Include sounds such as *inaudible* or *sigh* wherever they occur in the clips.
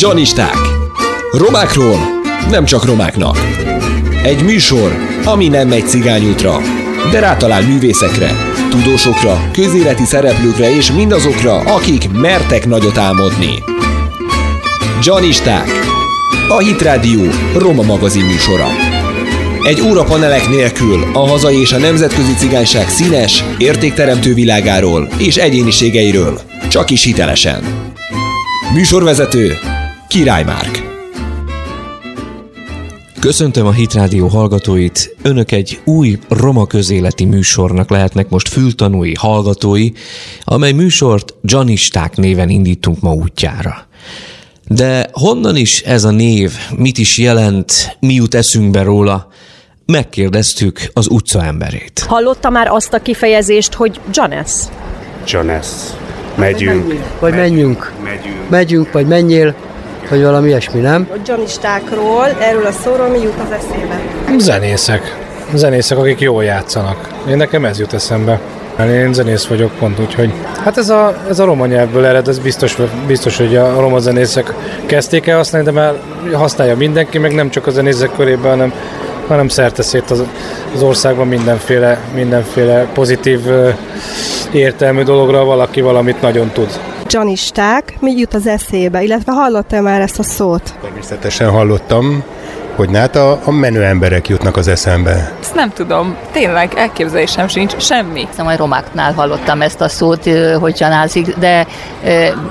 Janisták. Romákról nem csak romáknak. Egy műsor, ami nem megy cigányútra, de rátalál művészekre, tudósokra, közéleti szereplőkre és mindazokra, akik mertek nagyot álmodni. Janisták. A Hit Radio Roma magazin műsora. Egy óra panelek nélkül a hazai és a nemzetközi cigányság színes, értékteremtő világáról és egyéniségeiről, csak is hitelesen. Műsorvezető Király Márk. Köszöntöm a Hit Rádió hallgatóit. Önök egy új roma közéleti műsornak lehetnek most fültanúi, hallgatói, amely műsort Janisták néven indítunk ma útjára. De honnan is ez a név, mit is jelent, mi jut eszünkbe róla? Megkérdeztük az utca emberét. Hallotta már azt a kifejezést, hogy Janes? Janes. Megyünk. Vagy menjünk. Megyünk. Megyünk, vagy menjél, vagy valami ilyesmi, nem? A gyanistákról, erről a szóról mi jut az eszébe? Zenészek. Zenészek, akik jól játszanak. Én nekem ez jut eszembe. Én zenész vagyok pont, úgyhogy hát ez a, ez a roma nyelvből ered, ez biztos, biztos, hogy a roma zenészek kezdték el használni, de már használja mindenki, meg nem csak a zenészek körében, hanem, hanem szerte szét az, az országban mindenféle, mindenféle pozitív értelmű dologra valaki valamit nagyon tud. Gyanisták, mi jut az eszébe, illetve hallotta már ezt a szót? Természetesen hallottam, hogy hát a, a menő emberek jutnak az eszembe. Ezt nem tudom, tényleg elképzelésem sincs, semmi. Hiszem, hogy romáknál hallottam ezt a szót, hogy csanázik, de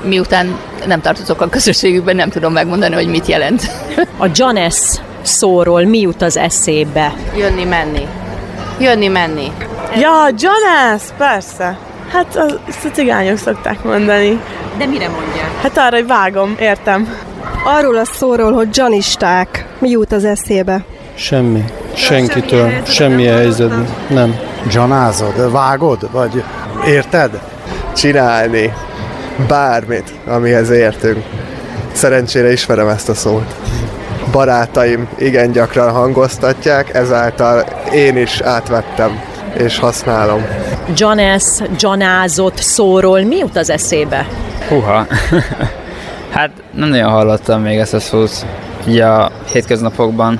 miután nem tartozok a közösségükben, nem tudom megmondani, hogy mit jelent. A Janes szóról mi jut az eszébe? Jönni, menni. Jönni, menni. Ja, Jonas, persze. Hát az- ezt a cigányok szokták mondani. De mire mondják? Hát arra, hogy vágom, értem. Arról a szóról, hogy gyanisták, mi jut az eszébe? Semmi. Senkitől. Semmilyen helyzetben. Nem. Gyanázod, vágod, vagy érted? Csinálni bármit, amihez értünk. Szerencsére ismerem ezt a szót. Barátaim igen gyakran hangoztatják, ezáltal én is átvettem és használom. Janes, Janázott szóról mi jut az eszébe? Húha. *laughs* hát nem nagyon hallottam még ezt a szót. Ugye a hétköznapokban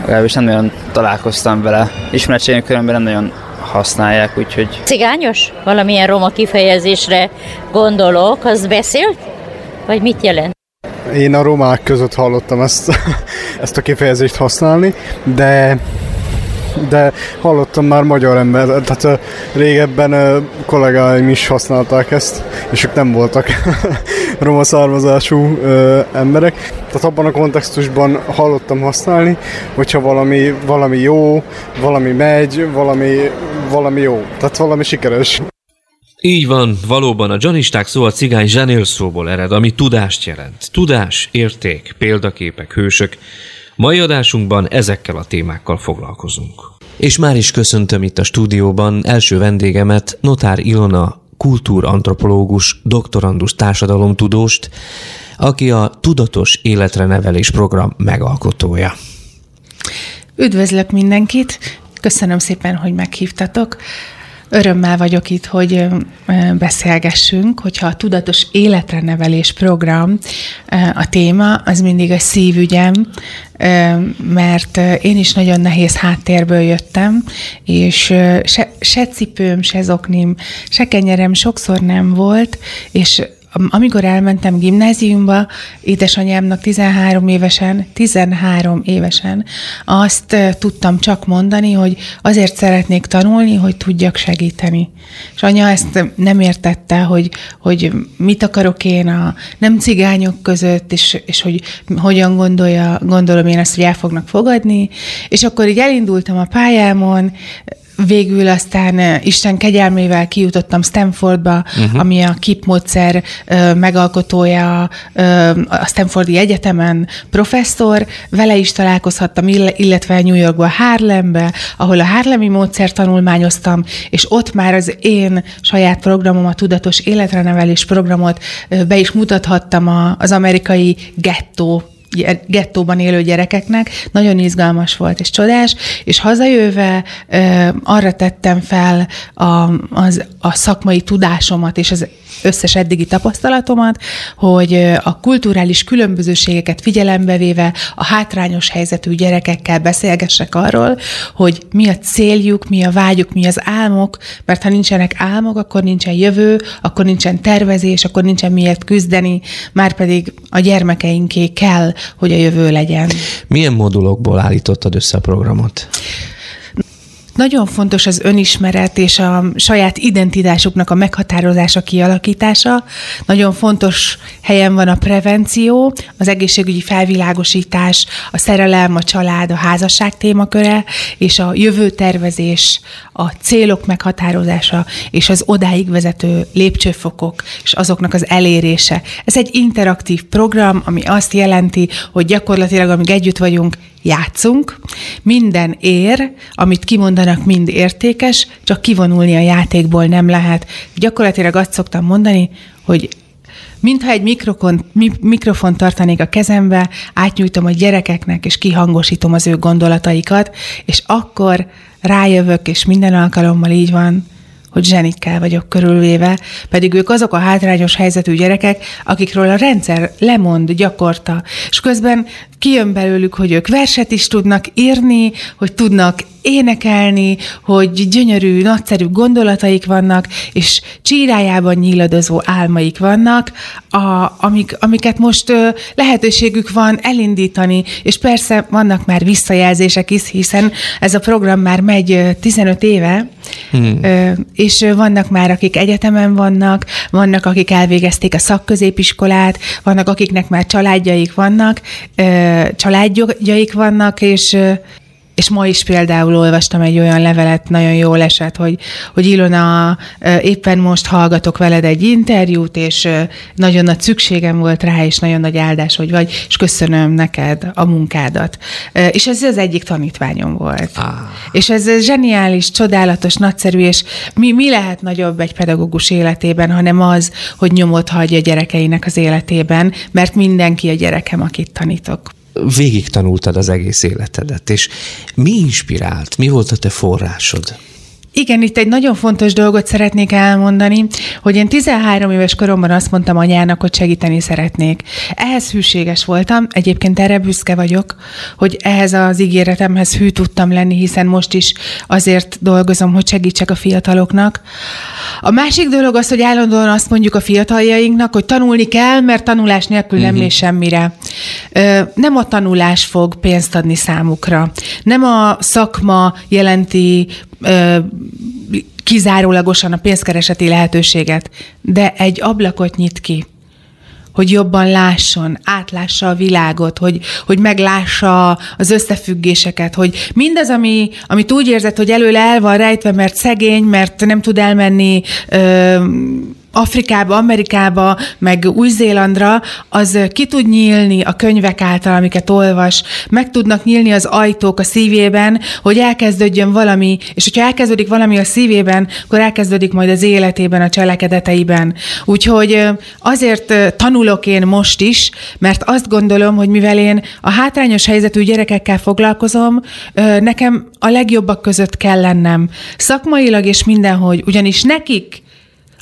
legalábbis nem nagyon találkoztam vele. Ismeretségünk körülbelül nem nagyon használják, úgyhogy Cigányos? Valamilyen roma kifejezésre gondolok, az beszélt? Vagy mit jelent? Én a romák között hallottam ezt, *laughs* ezt a kifejezést használni, de de hallottam már magyar ember, tehát régebben kollégáim is használták ezt, és ők nem voltak *laughs* roma származású emberek. Tehát abban a kontextusban hallottam használni, hogyha valami, valami jó, valami megy, valami, valami jó, tehát valami sikeres. Így van, valóban a janisták szó a cigány zsenél szóból ered, ami tudást jelent. Tudás, érték, példaképek, hősök. Mai adásunkban ezekkel a témákkal foglalkozunk. És már is köszöntöm itt a stúdióban első vendégemet, Notár Ilona, kultúrantropológus, doktorandus társadalomtudóst, aki a Tudatos Életre Nevelés program megalkotója. Üdvözlök mindenkit, köszönöm szépen, hogy meghívtatok. Örömmel vagyok itt, hogy beszélgessünk, hogyha a Tudatos Életre Nevelés program a téma, az mindig a szívügyem, mert én is nagyon nehéz háttérből jöttem, és se, se cipőm, se zoknim, se kenyerem sokszor nem volt, és amikor elmentem gimnáziumba, édesanyámnak 13 évesen, 13 évesen azt tudtam csak mondani, hogy azért szeretnék tanulni, hogy tudjak segíteni. És anya ezt nem értette, hogy, hogy mit akarok én a nem cigányok között, és, és hogy hogyan gondolja, gondolom én ezt, hogy el fognak fogadni. És akkor így elindultam a pályámon, Végül aztán Isten kegyelmével kijutottam Stanfordba, uh-huh. ami a KIP módszer megalkotója a Stanfordi Egyetemen professzor, vele is találkozhattam, ille- illetve New Yorkba, Harlembe, ahol a Harlemi módszer tanulmányoztam, és ott már az én saját programom, a Tudatos Életre Nevelés programot be is mutathattam a, az amerikai gettó gettóban élő gyerekeknek. Nagyon izgalmas volt és csodás, és hazajöve arra tettem fel a, az, a szakmai tudásomat és az összes eddigi tapasztalatomat, hogy a kulturális különbözőségeket figyelembe véve a hátrányos helyzetű gyerekekkel beszélgessek arról, hogy mi a céljuk, mi a vágyuk, mi az álmok, mert ha nincsenek álmok, akkor nincsen jövő, akkor nincsen tervezés, akkor nincsen miért küzdeni, már pedig a gyermekeinké kell, hogy a jövő legyen. Milyen modulokból állítottad össze a programot? Nagyon fontos az önismeret és a saját identitásuknak a meghatározása, kialakítása. Nagyon fontos helyen van a prevenció, az egészségügyi felvilágosítás, a szerelem, a család, a házasság témaköre, és a jövőtervezés, a célok meghatározása, és az odáig vezető lépcsőfokok, és azoknak az elérése. Ez egy interaktív program, ami azt jelenti, hogy gyakorlatilag, amíg együtt vagyunk, játszunk, minden ér, amit kimondanak, mind értékes, csak kivonulni a játékból nem lehet. Gyakorlatilag azt szoktam mondani, hogy mintha egy mikrofon, mikrofon tartanék a kezembe, átnyújtom a gyerekeknek, és kihangosítom az ő gondolataikat, és akkor rájövök, és minden alkalommal így van, hogy zsenikkel vagyok körülvéve, pedig ők azok a hátrányos helyzetű gyerekek, akikről a rendszer lemond gyakorta, és közben kijön belőlük, hogy ők verset is tudnak írni, hogy tudnak énekelni, hogy gyönyörű, nagyszerű gondolataik vannak, és csírájában nyíladozó álmaik vannak, a, amik, amiket most ö, lehetőségük van elindítani, és persze vannak már visszajelzések is, hiszen ez a program már megy 15 éve, hmm. ö, és vannak már, akik egyetemen vannak, vannak, akik elvégezték a szakközépiskolát, vannak, akiknek már családjaik vannak, ö, családjaik vannak, és és ma is például olvastam egy olyan levelet, nagyon jól esett, hogy, hogy Ilona, éppen most hallgatok veled egy interjút, és nagyon nagy szükségem volt rá, és nagyon nagy áldás, hogy vagy, és köszönöm neked a munkádat. És ez az egyik tanítványom volt. Ah. És ez zseniális, csodálatos, nagyszerű, és mi, mi lehet nagyobb egy pedagógus életében, hanem az, hogy nyomot hagyja a gyerekeinek az életében, mert mindenki a gyerekem, akit tanítok végig tanultad az egész életedet, és mi inspirált? Mi volt a te forrásod? Igen, itt egy nagyon fontos dolgot szeretnék elmondani, hogy én 13 éves koromban azt mondtam anyának, hogy segíteni szeretnék. Ehhez hűséges voltam, egyébként erre büszke vagyok, hogy ehhez az ígéretemhez hű tudtam lenni, hiszen most is azért dolgozom, hogy segítsek a fiataloknak. A másik dolog az, hogy állandóan azt mondjuk a fiataljainknak, hogy tanulni kell, mert tanulás nélkül nem uh-huh. mész semmire. Nem a tanulás fog pénzt adni számukra. Nem a szakma jelenti kizárólagosan a pénzkereseti lehetőséget, de egy ablakot nyit ki hogy jobban lásson, átlássa a világot, hogy, hogy meglássa az összefüggéseket, hogy mindaz, ami, amit úgy érzed, hogy előle el van rejtve, mert szegény, mert nem tud elmenni ö, Afrikába, Amerikába, meg Új-Zélandra, az ki tud nyílni a könyvek által, amiket olvas, meg tudnak nyílni az ajtók a szívében, hogy elkezdődjön valami, és hogyha elkezdődik valami a szívében, akkor elkezdődik majd az életében, a cselekedeteiben. Úgyhogy azért tanulok én most is, mert azt gondolom, hogy mivel én a hátrányos helyzetű gyerekekkel foglalkozom, nekem a legjobbak között kell lennem. Szakmailag és mindenhogy, ugyanis nekik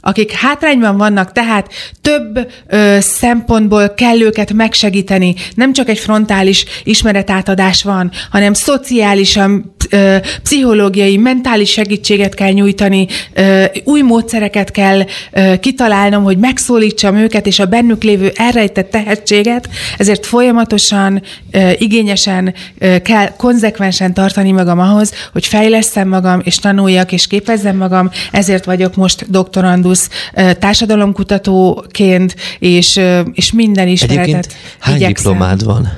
akik hátrányban vannak, tehát több ö, szempontból kell őket megsegíteni. Nem csak egy frontális ismeretátadás van, hanem szociálisan, ö, pszichológiai, mentális segítséget kell nyújtani, ö, új módszereket kell ö, kitalálnom, hogy megszólítsam őket, és a bennük lévő elrejtett tehetséget, ezért folyamatosan, ö, igényesen ö, kell konzekvensen tartani magam ahhoz, hogy fejlesztem magam, és tanuljak, és képezzem magam, ezért vagyok most doktorandusz Hughes társadalomkutatóként, és, és minden ismeretet Egyébként hány igyekszem. diplomád van?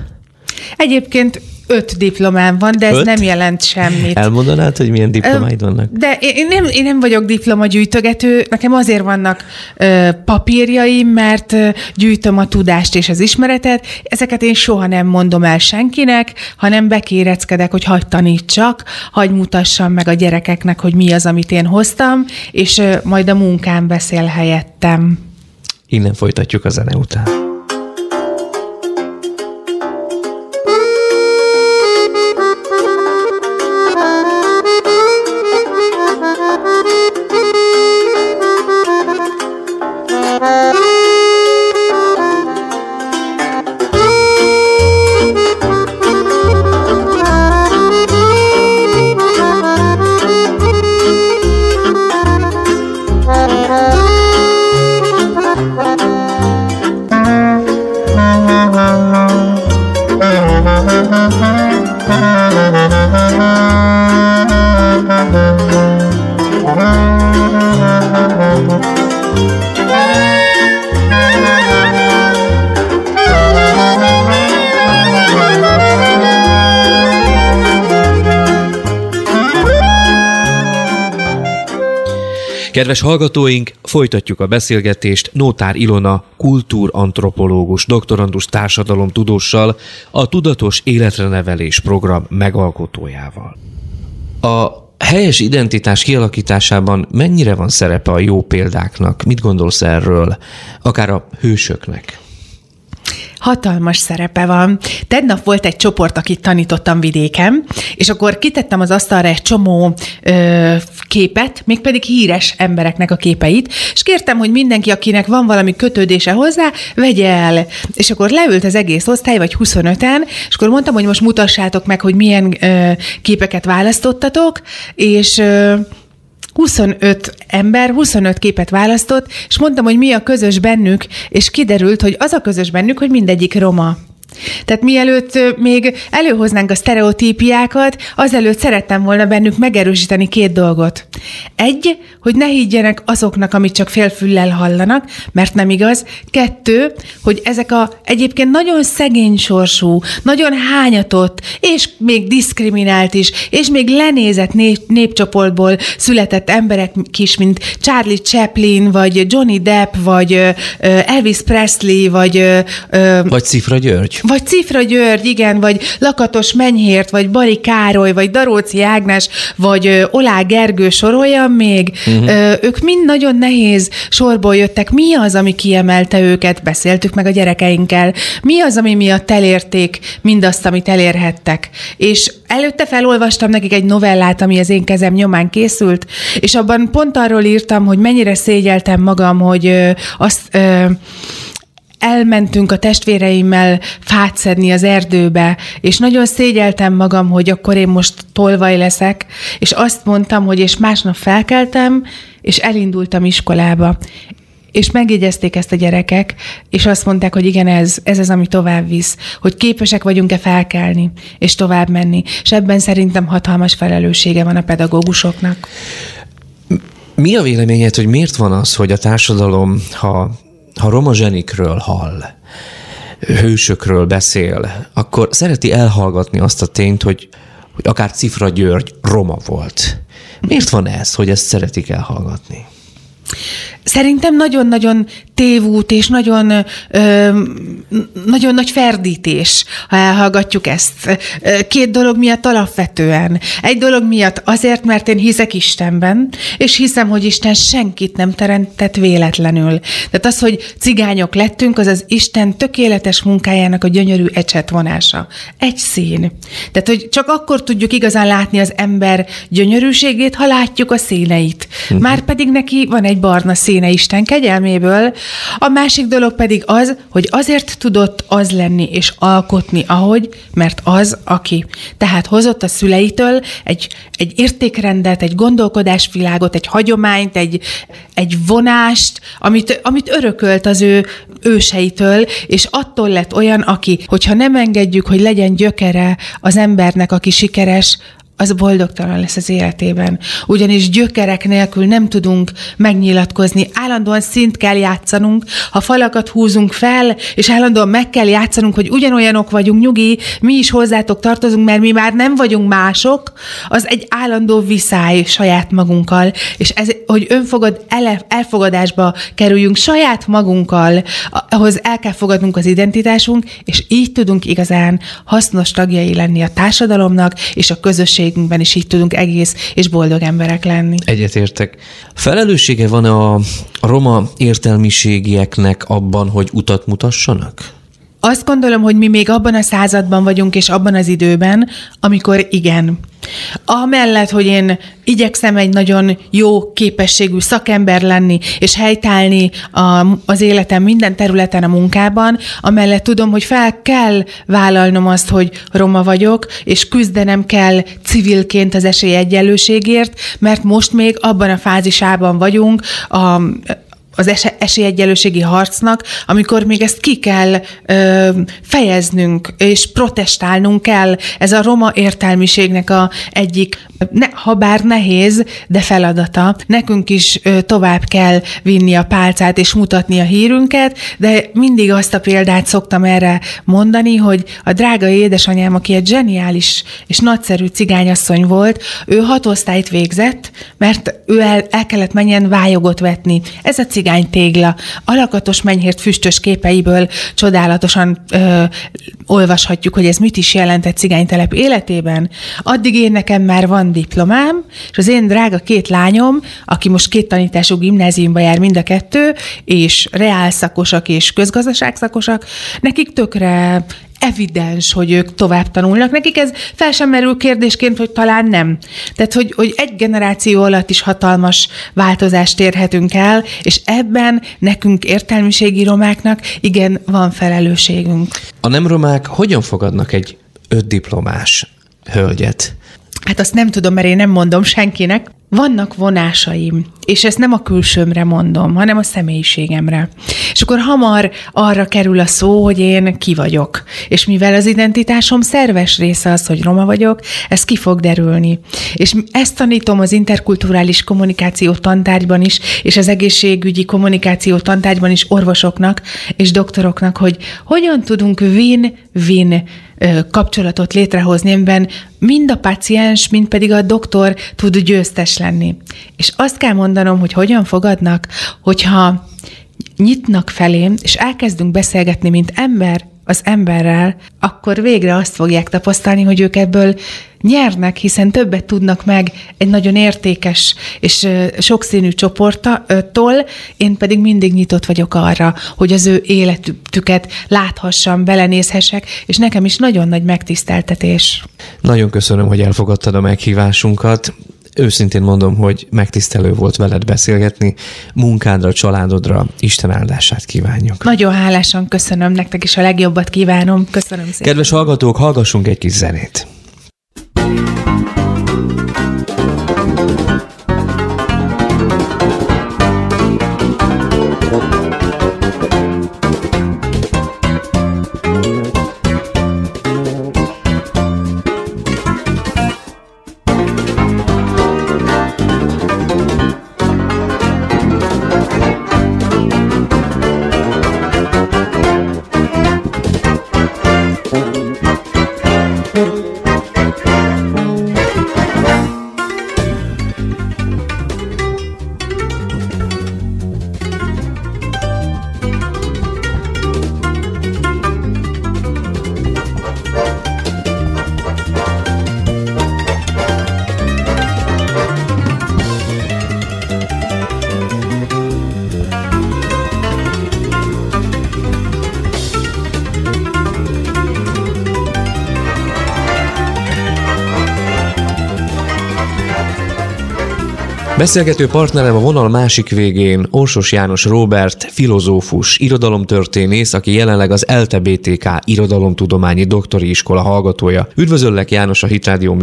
Egyébként öt diplomám van, de ez öt? nem jelent semmit. Elmondanád, hogy milyen diplomáid vannak? De én nem, én nem vagyok diplomagyűjtögető, nekem azért vannak ö, papírjaim, mert ö, gyűjtöm a tudást és az ismeretet. Ezeket én soha nem mondom el senkinek, hanem bekéreckedek, hogy hagyd tanítsak, hagyd mutassam meg a gyerekeknek, hogy mi az, amit én hoztam, és ö, majd a munkám beszél helyettem. Innen folytatjuk a zene után. Kedves hallgatóink, folytatjuk a beszélgetést Nótár Ilona kultúrantropológus, doktorandus társadalomtudóssal, a Tudatos Életre Nevelés program megalkotójával. A helyes identitás kialakításában mennyire van szerepe a jó példáknak? Mit gondolsz erről? Akár a hősöknek? Hatalmas szerepe van. Tegnap volt egy csoport, akit tanítottam vidéken, és akkor kitettem az asztalra egy csomó ö, képet, mégpedig híres embereknek a képeit, és kértem, hogy mindenki, akinek van valami kötődése hozzá, vegye el. És akkor leült az egész osztály, vagy 25-en, és akkor mondtam, hogy most mutassátok meg, hogy milyen ö, képeket választottatok, és ö, 25 ember 25 képet választott, és mondtam, hogy mi a közös bennük, és kiderült, hogy az a közös bennük, hogy mindegyik roma. Tehát mielőtt még előhoznánk a sztereotípiákat, azelőtt szerettem volna bennük megerősíteni két dolgot. Egy, hogy ne higgyenek azoknak, amit csak félfüllel hallanak, mert nem igaz. Kettő, hogy ezek a egyébként nagyon szegény sorsú, nagyon hányatott, és még diszkriminált is, és még lenézett nép, népcsoportból született emberek is, mint Charlie Chaplin, vagy Johnny Depp, vagy Elvis Presley, vagy... Vagy Cifra György. Vagy Cifra György, igen, vagy Lakatos Menyhért, vagy Bari Károly, vagy Daróci Ágnes, vagy Olá Gergő soroljam még. Uh-huh. Ők mind nagyon nehéz sorból jöttek. Mi az, ami kiemelte őket? Beszéltük meg a gyerekeinkkel. Mi az, ami miatt elérték mindazt, amit elérhettek? És előtte felolvastam nekik egy novellát, ami az én kezem nyomán készült, és abban pont arról írtam, hogy mennyire szégyeltem magam, hogy azt elmentünk a testvéreimmel fát szedni az erdőbe, és nagyon szégyeltem magam, hogy akkor én most tolvaj leszek, és azt mondtam, hogy és másnap felkeltem, és elindultam iskolába. És megjegyezték ezt a gyerekek, és azt mondták, hogy igen, ez, ez az, ami tovább visz, hogy képesek vagyunk-e felkelni, és tovább menni. És ebben szerintem hatalmas felelőssége van a pedagógusoknak. Mi a véleményed, hogy miért van az, hogy a társadalom, ha ha roma zsenikről hall, hősökről beszél, akkor szereti elhallgatni azt a tényt, hogy, hogy akár Cifra György roma volt. Miért van ez, hogy ezt szeretik elhallgatni? Szerintem nagyon-nagyon tévút és nagyon, ö, nagyon nagy ferdítés, ha elhallgatjuk ezt. Két dolog miatt alapvetően. Egy dolog miatt azért, mert én hiszek Istenben, és hiszem, hogy Isten senkit nem teremtett véletlenül. Tehát az, hogy cigányok lettünk, az az Isten tökéletes munkájának a gyönyörű ecsetvonása. Egy szín. Tehát, hogy csak akkor tudjuk igazán látni az ember gyönyörűségét, ha látjuk a színeit. Mhm. Már pedig neki van egy barna színe Isten kegyelméből, a másik dolog pedig az, hogy azért tudott az lenni és alkotni, ahogy, mert az, aki. Tehát hozott a szüleitől egy, egy értékrendet, egy gondolkodásvilágot, egy hagyományt, egy, egy vonást, amit, amit örökölt az ő őseitől, és attól lett olyan, aki, hogyha nem engedjük, hogy legyen gyökere az embernek, aki sikeres, az boldogtalan lesz az életében. Ugyanis gyökerek nélkül nem tudunk megnyilatkozni. Állandóan szint kell játszanunk, ha falakat húzunk fel, és állandóan meg kell játszanunk, hogy ugyanolyanok vagyunk, nyugi, mi is hozzátok tartozunk, mert mi már nem vagyunk mások, az egy állandó viszály saját magunkkal, és ez, hogy önfogad, ele, elfogadásba kerüljünk saját magunkkal, ahhoz el kell fogadnunk az identitásunk, és így tudunk igazán hasznos tagjai lenni a társadalomnak és a közösség közösségünkben is így tudunk egész és boldog emberek lenni. Egyetértek. Felelőssége van a, a roma értelmiségieknek abban, hogy utat mutassanak? Azt gondolom, hogy mi még abban a században vagyunk, és abban az időben, amikor igen. Amellett, hogy én igyekszem egy nagyon jó képességű szakember lenni, és helytállni a, az életem minden területen a munkában, amellett tudom, hogy fel kell vállalnom azt, hogy roma vagyok, és küzdenem kell civilként az esélyegyenlőségért, mert most még abban a fázisában vagyunk a az esélyegyelőségi harcnak, amikor még ezt ki kell ö, fejeznünk, és protestálnunk kell. Ez a roma értelmiségnek a egyik, ne, ha bár nehéz, de feladata. Nekünk is ö, tovább kell vinni a pálcát, és mutatni a hírünket, de mindig azt a példát szoktam erre mondani, hogy a drága édesanyám, aki egy zseniális és nagyszerű cigányasszony volt, ő hat osztályt végzett, mert ő el, el kellett menjen vályogot vetni. Ez a cigány tégla, alakatos menyhért füstös képeiből csodálatosan ö, olvashatjuk, hogy ez mit is jelent egy cigánytelep életében. Addig én nekem már van diplomám, és az én drága két lányom, aki most két tanítású gimnáziumba jár mind a kettő, és reálszakosak és közgazdaságszakosak, nekik tökre evidens, hogy ők tovább tanulnak. Nekik ez fel sem merül kérdésként, hogy talán nem. Tehát, hogy, hogy egy generáció alatt is hatalmas változást érhetünk el, és ebben nekünk értelmiségi romáknak igen, van felelősségünk. A nem romák hogyan fogadnak egy öt diplomás hölgyet? Hát azt nem tudom, mert én nem mondom senkinek. Vannak vonásaim, és ezt nem a külsőmre mondom, hanem a személyiségemre. És akkor hamar arra kerül a szó, hogy én ki vagyok. És mivel az identitásom szerves része az, hogy roma vagyok, ez ki fog derülni. És ezt tanítom az interkulturális kommunikáció tantárgyban is, és az egészségügyi kommunikáció tantárgyban is orvosoknak és doktoroknak, hogy hogyan tudunk win-win kapcsolatot létrehozni, amiben mind a paciens, mind pedig a doktor tud győztes lenni. És azt kell mondanom, hogy hogyan fogadnak, hogyha nyitnak felém, és elkezdünk beszélgetni, mint ember az emberrel, akkor végre azt fogják tapasztalni, hogy ők ebből nyernek, hiszen többet tudnak meg egy nagyon értékes és sokszínű csoporttól, én pedig mindig nyitott vagyok arra, hogy az ő életüket láthassam, belenézhessek, és nekem is nagyon nagy megtiszteltetés. Nagyon köszönöm, hogy elfogadtad a meghívásunkat. Őszintén mondom, hogy megtisztelő volt veled beszélgetni. Munkádra, családodra Isten áldását kívánjuk. Nagyon hálásan köszönöm, nektek is a legjobbat kívánom. Köszönöm szépen. Kedves hallgatók, hallgassunk egy kis zenét. Beszélgető partnerem a vonal másik végén Orsos János Robert, filozófus, irodalomtörténész, aki jelenleg az LTBTK Irodalomtudományi Doktori Iskola hallgatója. Üdvözöllek János a Hitrádió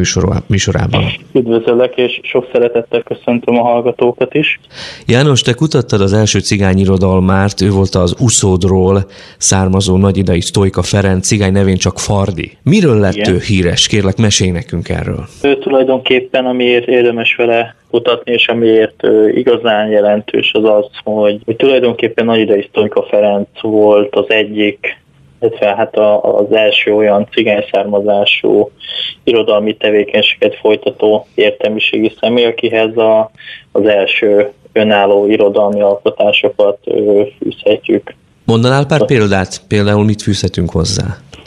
műsorában. Üdvözöllek, és sok szeretettel köszöntöm a hallgatókat is. János, te kutattad az első cigány irodalmát, ő volt az Uszódról származó nagyidai Sztojka Ferenc, cigány nevén csak Fardi. Miről lett Igen. ő híres? Kérlek, mesélj nekünk erről. Ő tulajdonképpen, amiért érdemes vele kutatni, és amiért igazán jelentős az az, hogy, hogy tulajdonképpen nagy idei Sztonyka Ferenc volt az egyik, illetve hát az első olyan cigány származású irodalmi tevékenységet folytató értelmiségi személy, akihez a, az első önálló irodalmi alkotásokat fűzhetjük. Mondanál pár példát? Például mit fűzhetünk hozzá?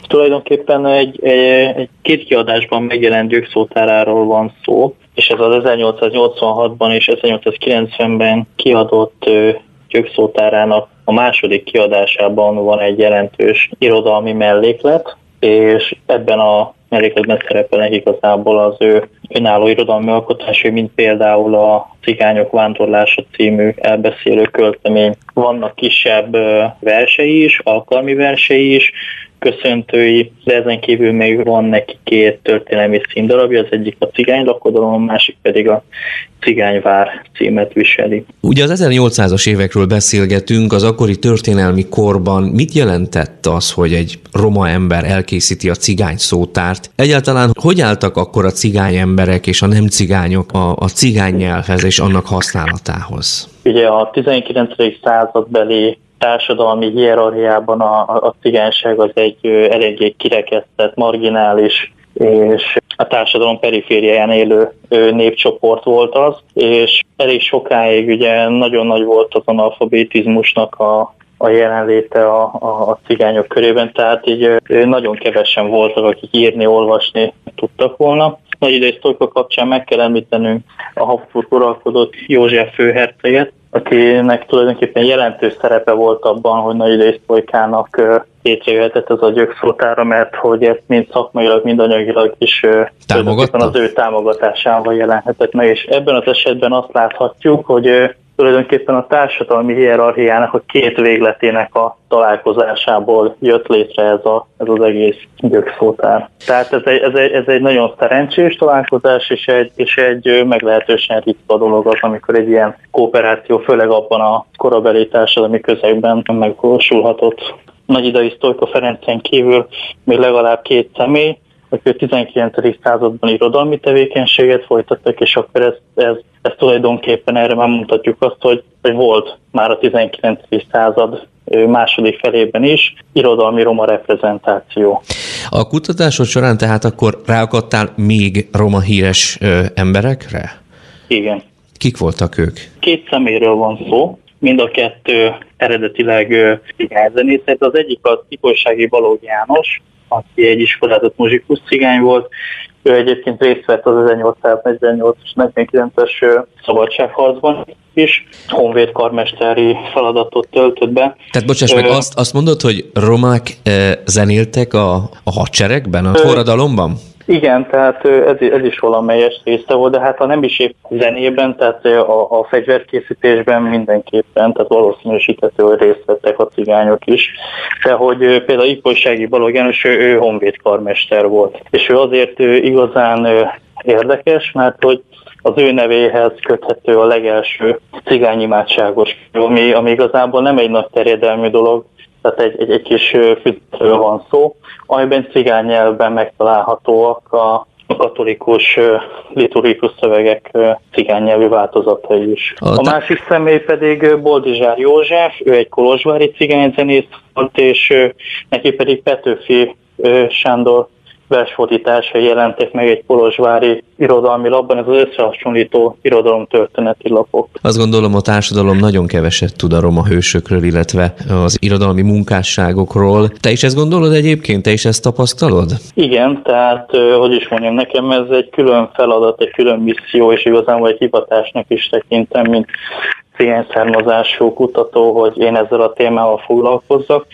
Tulajdonképpen egy, egy, egy két kiadásban megjelent gyökszótáráról van szó, és ez az 1886-ban és 1890-ben kiadott gyökszótárának a második kiadásában van egy jelentős irodalmi melléklet, és ebben a mellékletben szerepelnek igazából az ő önálló irodalmi alkotásai, mint például a Cigányok vándorlása című elbeszélő költemény. Vannak kisebb versei is, alkalmi versei is, köszöntői, de ezen kívül még van neki két történelmi színdarabja, az egyik a cigány lakodalom, a másik pedig a Cigányvár címet viseli. Ugye az 1800-as évekről beszélgetünk, az akkori történelmi korban mit jelentett az, hogy egy roma ember elkészíti a cigány szótárt? Egyáltalán hogy álltak akkor a cigány emberek és a nem cigányok a, a cigány nyelvhez és annak használatához? Ugye a 19. századbeli társadalmi hierarchiában a, a cigányság az egy eléggé kirekesztett, marginális és a társadalom perifériáján élő népcsoport volt az, és elég sokáig ugye nagyon nagy volt az analfabetizmusnak a, a jelenléte a, a, a cigányok körében, tehát így nagyon kevesen voltak, akik írni, olvasni tudtak volna. Nagy idei kapcsán meg kell említenünk a Habsburg uralkodott József főherceget, akinek tulajdonképpen jelentős szerepe volt abban, hogy Nagy Idész Folykának létrejöhetett ez a gyökszótára, mert hogy ezt mind szakmailag, mind anyagilag is az ő támogatásával jelenhetett meg, és ebben az esetben azt láthatjuk, hogy tulajdonképpen a társadalmi hierarchiának a két végletének a találkozásából jött létre ez, a, ez az egész gyökszótár. Tehát ez egy, ez, egy, ez egy nagyon szerencsés találkozás, és egy, és egy meglehetősen ritka dolog az, amikor egy ilyen kooperáció, főleg abban a korabeli társadalmi közegben megvalósulhatott. Nagy idei Sztojko Ferencen kívül még legalább két személy, akik a 19. században irodalmi tevékenységet folytattak, és akkor ez, ez, ez tulajdonképpen erre már mutatjuk azt, hogy, hogy volt már a 19. század második felében is irodalmi roma reprezentáció. A kutatásod során tehát akkor ráakadtál még roma híres ö, emberekre? Igen. Kik voltak ők? Két szeméről van szó, mind a kettő eredetileg zenész. Az egyik az Tikolsági Balog János, aki egy iskolázott muzsikus cigány volt. Ő egyébként részt vett az 1848 és 49-es szabadságharcban is, honvéd karmesteri feladatot töltött be. Tehát bocsáss meg, azt, azt mondod, hogy romák zenéltek a, a hadseregben, a forradalomban? Igen, tehát ez, ez is valamelyes része volt, de hát ha nem is épp zenében, tehát a, a fegyverkészítésben mindenképpen, tehát valószínűsíthető, hogy részt vettek a cigányok is. De hogy például Ipolysági Balog János, ő, ő honvéd karmester volt. És ő azért igazán érdekes, mert hogy az ő nevéhez köthető a legelső cigányimádságos, ami, ami igazából nem egy nagy terjedelmű dolog, tehát egy, egy, egy kis füzetről van szó, amiben cigány nyelvben megtalálhatóak a katolikus liturgikus szövegek cigány nyelvű változatai is. A másik személy pedig Boldizsár József, ő egy kolozsvári cigányzenész volt, és neki pedig Petőfi Sándor versfordításai jelentek meg egy kolozsvári irodalmi lapban, ez az összehasonlító irodalom történeti lapok. Azt gondolom a társadalom nagyon keveset tud a roma hősökről, illetve az irodalmi munkásságokról. Te is ezt gondolod egyébként? Te is ezt tapasztalod? Igen, tehát hogy is mondjam, nekem ez egy külön feladat, egy külön misszió, és igazából egy hivatásnak is tekintem, mint cigány származású kutató, hogy én ezzel a témával foglalkozzak.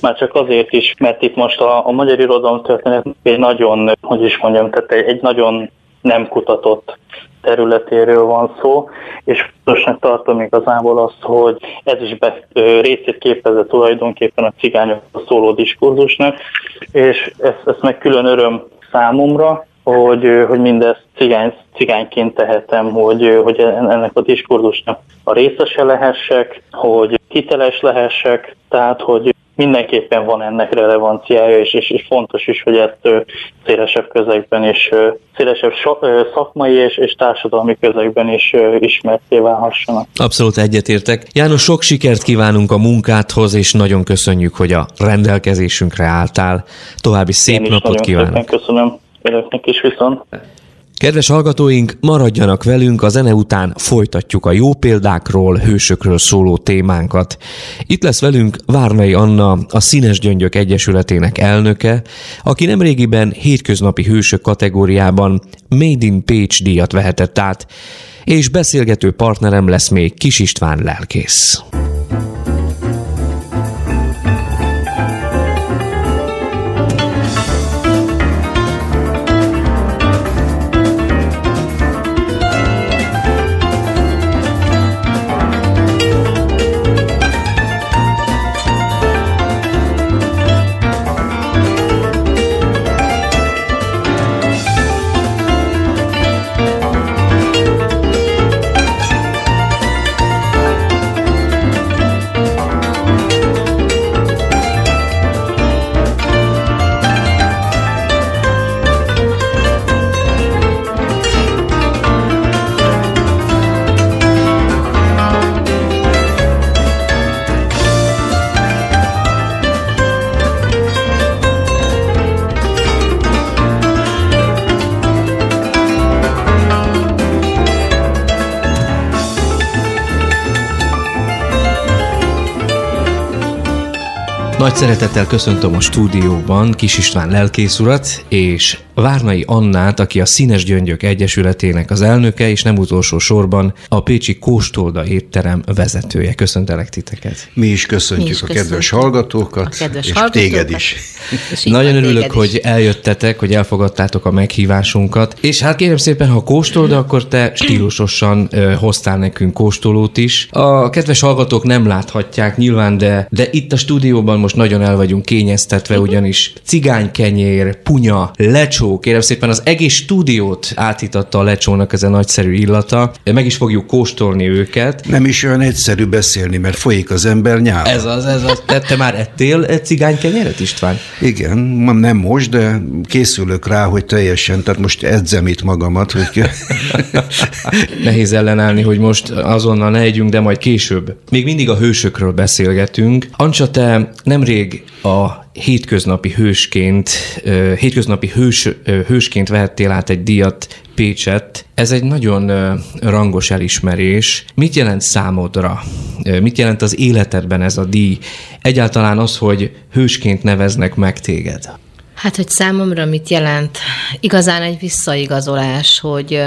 Már csak azért is, mert itt most a, a magyar irodalom történet egy nagyon, hogy is mondjam, tehát egy, egy nagyon nem kutatott területéről van szó, és fontosnak tartom igazából azt, hogy ez is be, részét képezze tulajdonképpen a cigányokról szóló diskurzusnak, és ezt, ezt meg külön öröm számomra, hogy, hogy mindezt cigány, cigányként tehetem, hogy, hogy ennek a diskurzusnak a részese lehessek, hogy hiteles lehessek, tehát hogy mindenképpen van ennek relevanciája, és, és, és fontos is, hogy ezt szélesebb közegben is, szélesebb szakmai és, és társadalmi közegben is ismerté válhassanak. Abszolút egyetértek. János, sok sikert kívánunk a munkádhoz, és nagyon köszönjük, hogy a rendelkezésünkre álltál. További szép napot kívánok. Köszönöm önöknek is viszont. Kedves hallgatóink, maradjanak velünk, a zene után folytatjuk a jó példákról, hősökről szóló témánkat. Itt lesz velünk Várnai Anna, a Színes Gyöngyök Egyesületének elnöke, aki nemrégiben hétköznapi hősök kategóriában Made in Page díjat vehetett át, és beszélgető partnerem lesz még Kis István lelkész. Nagy szeretettel köszöntöm a stúdióban Kis István lelkész urat, és Várnai Annát, aki a Színes Gyöngyök Egyesületének az elnöke, és nem utolsó sorban a Pécsi Kóstolda étterem vezetője. Köszöntelek titeket. Mi is köszöntjük Mi is a kedves köszöntjük. hallgatókat, a kedves és hallgatókat, téged is. Nagyon örülök, is. hogy eljöttetek, hogy elfogadtátok a meghívásunkat. És hát kérem szépen, ha kóstolda, akkor te stílusosan uh, hoztál nekünk kóstolót is. A kedves hallgatók nem láthatják nyilván, de, de itt a stúdióban most nagyon el vagyunk kényeztetve, ugyanis cigánykenyér, punya, lecsó, kérem szépen az egész stúdiót átitatta a lecsónak ez a nagyszerű illata. Meg is fogjuk kóstolni őket. Nem is olyan egyszerű beszélni, mert folyik az ember nyála. Ez az, ez az. Te, te már ettél cigánykenyeret, István? Igen, nem most, de készülök rá, hogy teljesen, tehát most edzem itt magamat. Hogy... *laughs* Nehéz ellenállni, hogy most azonnal ne együnk, de majd később. Még mindig a hősökről beszélgetünk. Ancsa, te nemrég a hétköznapi hősként, hétköznapi hős, hősként vehettél át egy díjat Pécset. Ez egy nagyon rangos elismerés. Mit jelent számodra? Mit jelent az életedben ez a díj? Egyáltalán az, hogy hősként neveznek meg téged? Hát, hogy számomra mit jelent? Igazán egy visszaigazolás, hogy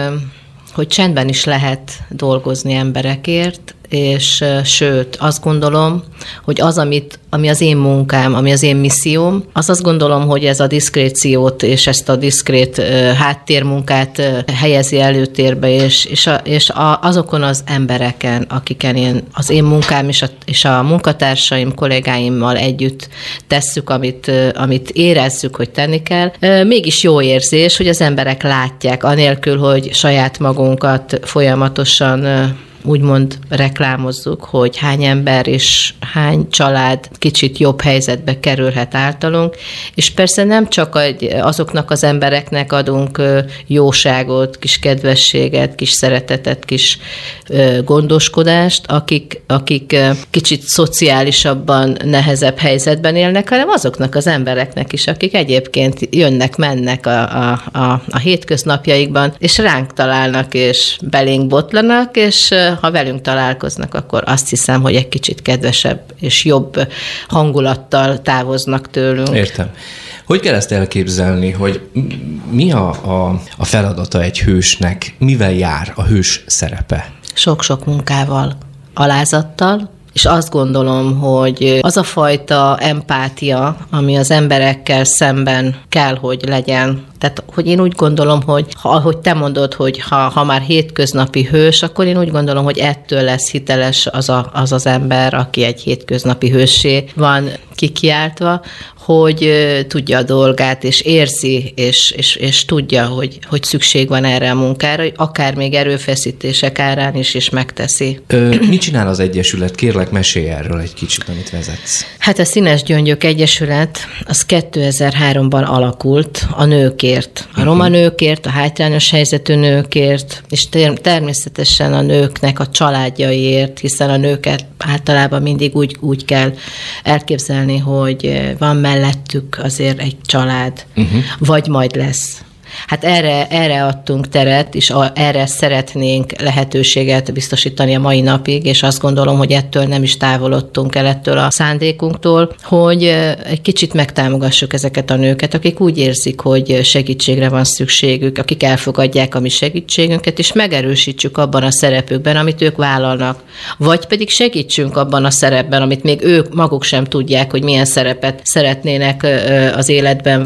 hogy csendben is lehet dolgozni emberekért, és sőt, azt gondolom, hogy az, amit, ami az én munkám, ami az én misszióm, az azt gondolom, hogy ez a diszkréciót és ezt a diszkrét háttérmunkát helyezi előtérbe, és, és, a, és a, azokon az embereken, akiken én, az én munkám és a, és a munkatársaim, kollégáimmal együtt tesszük, amit, amit érezzük, hogy tenni kell, mégis jó érzés, hogy az emberek látják, anélkül, hogy saját magunkat folyamatosan úgymond reklámozzuk, hogy hány ember és hány család kicsit jobb helyzetbe kerülhet általunk, és persze nem csak azoknak az embereknek adunk jóságot, kis kedvességet, kis szeretetet, kis gondoskodást, akik, akik kicsit szociálisabban, nehezebb helyzetben élnek, hanem azoknak az embereknek is, akik egyébként jönnek, mennek a, a, a, a hétköznapjaikban, és ránk találnak, és belénk botlanak, és ha velünk találkoznak, akkor azt hiszem, hogy egy kicsit kedvesebb és jobb hangulattal távoznak tőlünk. Értem. Hogy kell ezt elképzelni, hogy mi a, a, a feladata egy hősnek, mivel jár a hős szerepe? Sok-sok munkával, alázattal, és azt gondolom, hogy az a fajta empátia, ami az emberekkel szemben kell, hogy legyen, tehát, hogy én úgy gondolom, hogy ha, ahogy te mondod, hogy ha, ha már hétköznapi hős, akkor én úgy gondolom, hogy ettől lesz hiteles az a, az, az ember, aki egy hétköznapi hősé van kikiáltva, hogy tudja a dolgát, és érzi, és, és, és tudja, hogy, hogy szükség van erre a munkára, hogy akár még erőfeszítések árán is, is megteszi. Ö, mit csinál az Egyesület? Kérlek, mesélj erről egy kicsit, amit vezetsz. Hát a Színes Gyöngyök Egyesület az 2003-ban alakult a nőkért. A roma mhm. nőkért, a hátrányos helyzetű nőkért, és természetesen a nőknek a családjaiért, hiszen a nőket általában mindig úgy, úgy kell elképzelni, hogy van mellett mellettük azért egy család, uh-huh. vagy majd lesz. Hát erre, erre adtunk teret, és a, erre szeretnénk lehetőséget biztosítani a mai napig, és azt gondolom, hogy ettől nem is távolodtunk el ettől a szándékunktól, hogy egy kicsit megtámogassuk ezeket a nőket, akik úgy érzik, hogy segítségre van szükségük, akik elfogadják a mi segítségünket, és megerősítsük abban a szerepükben, amit ők vállalnak. Vagy pedig segítsünk abban a szerepben, amit még ők maguk sem tudják, hogy milyen szerepet szeretnének az életben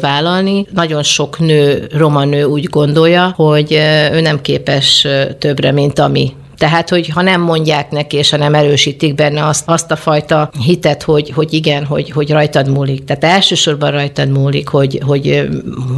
vállalni. Nagyon sok nő roma nő úgy gondolja, hogy ő nem képes többre, mint ami tehát, hogy ha nem mondják neki, és ha nem erősítik benne azt, azt a fajta hitet, hogy, hogy igen, hogy, hogy rajtad múlik. Tehát elsősorban rajtad múlik, hogy, hogy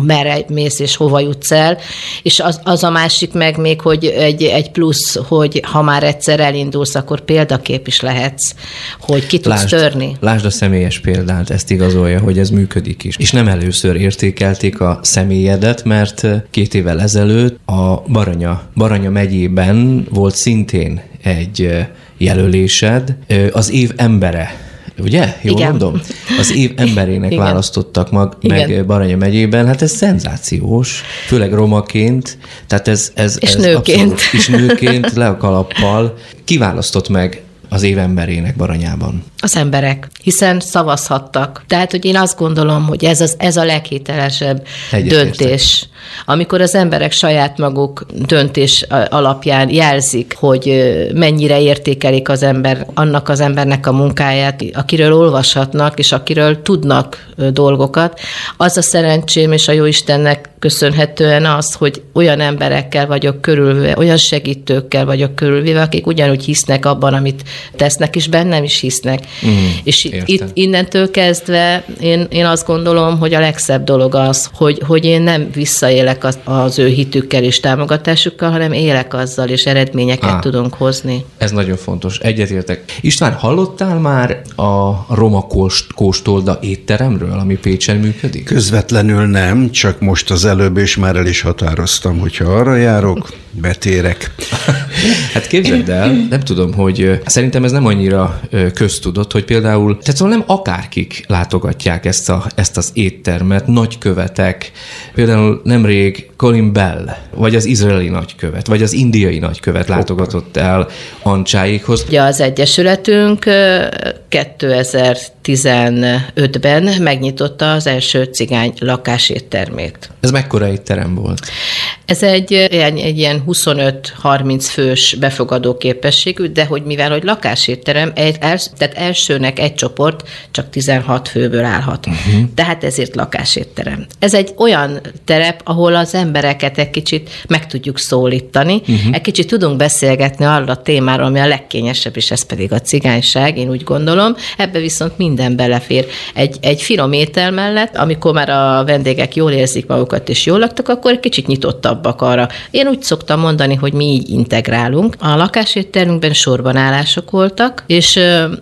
merre mész és hova jutsz el, és az, az a másik meg még, hogy egy, egy plusz, hogy ha már egyszer elindulsz, akkor példakép is lehetsz, hogy ki tudsz lásd, törni. Lásd a személyes példát, ezt igazolja, hogy ez működik is. És nem először értékelték a személyedet, mert két évvel ezelőtt a Baranya, Baranya megyében volt szín szintén egy jelölésed, az év embere ugye? Jól Igen. mondom? Az év emberének Igen. választottak mag, meg Baranya megyében, hát ez szenzációs, főleg romaként, tehát ez, ez, és ez nőként. Abszolút, és nőként, le a kalappal. Kiválasztott meg az évemberének Baranyában? Az emberek, hiszen szavazhattak. Tehát, hogy én azt gondolom, hogy ez, az, ez a leghitelesebb Egyetértek. döntés. Amikor az emberek saját maguk döntés alapján jelzik, hogy mennyire értékelik az ember, annak az embernek a munkáját, akiről olvashatnak, és akiről tudnak dolgokat, az a szerencsém és a Jóistennek köszönhetően az, hogy olyan emberekkel vagyok körülve, olyan segítőkkel vagyok körülvéve, akik ugyanúgy hisznek abban, amit tesznek, és bennem is hisznek. Mm, és értem. itt innentől kezdve én, én azt gondolom, hogy a legszebb dolog az, hogy, hogy én nem visszaélek az, az ő hitükkel és támogatásukkal, hanem élek azzal, és eredményeket Á. tudunk hozni. Ez nagyon fontos, egyetértek. István, hallottál már a Roma Kóst, Kóstolda étteremről, ami Pécsen működik? Közvetlenül nem, csak most az előbb, és már el is határoztam, hogyha arra járok, betérek. Hát képzeld el, nem tudom, hogy szerintem ez nem annyira köztudott, hogy például, tehát szóval nem akárkik látogatják ezt, a, ezt az éttermet, nagykövetek, például nemrég Colin Bell, vagy az izraeli nagykövet, vagy az indiai nagykövet látogatott el Ancsáikhoz. Ugye az Egyesületünk ö, 2015-ben megnyitotta az első cigány lakáséttermét. Ez mekkora étterem volt? Ez egy, egy, egy ilyen 25-30 fős befogadó képességű, de hogy mivel, hogy lakásétterem, egy, els, tehát elsőnek egy csoport csak 16 főből állhat. Uh-huh. Tehát ezért lakásétterem. Ez egy olyan terep, ahol az embereket egy kicsit meg tudjuk szólítani, uh-huh. egy kicsit tudunk beszélgetni arra a témáról, ami a legkényesebb, és ez pedig a cigányság, én úgy gondolom. Ebbe viszont minden belefér. Egy, egy finom étel mellett, amikor már a vendégek jól érzik magukat és jól laktak, akkor egy kicsit nyitottabbak arra. Én úgy szoktam mondani, hogy mi így integrálunk. A lakásétterünkben sorban állások voltak, és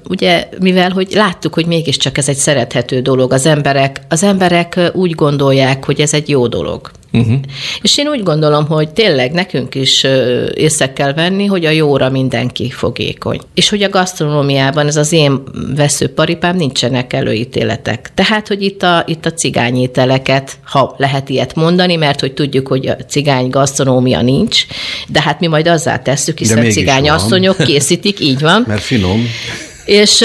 ugye, mivel hogy láttuk, hogy mégiscsak ez egy szerethető dolog, az emberek, az emberek úgy gondolják, hogy ez egy jó dolog. Uh-huh. És én úgy gondolom, hogy tényleg nekünk is észre kell venni, hogy a jóra mindenki fogékony. És hogy a gasztronómiában, ez az én veszőparipám, nincsenek előítéletek. Tehát, hogy itt a, itt a cigányételeket, ha lehet ilyet mondani, mert hogy tudjuk, hogy a cigány gasztronómia nincs, de hát mi majd azzá tesszük, hiszen cigány van. asszonyok készítik, így van. Mert finom. És,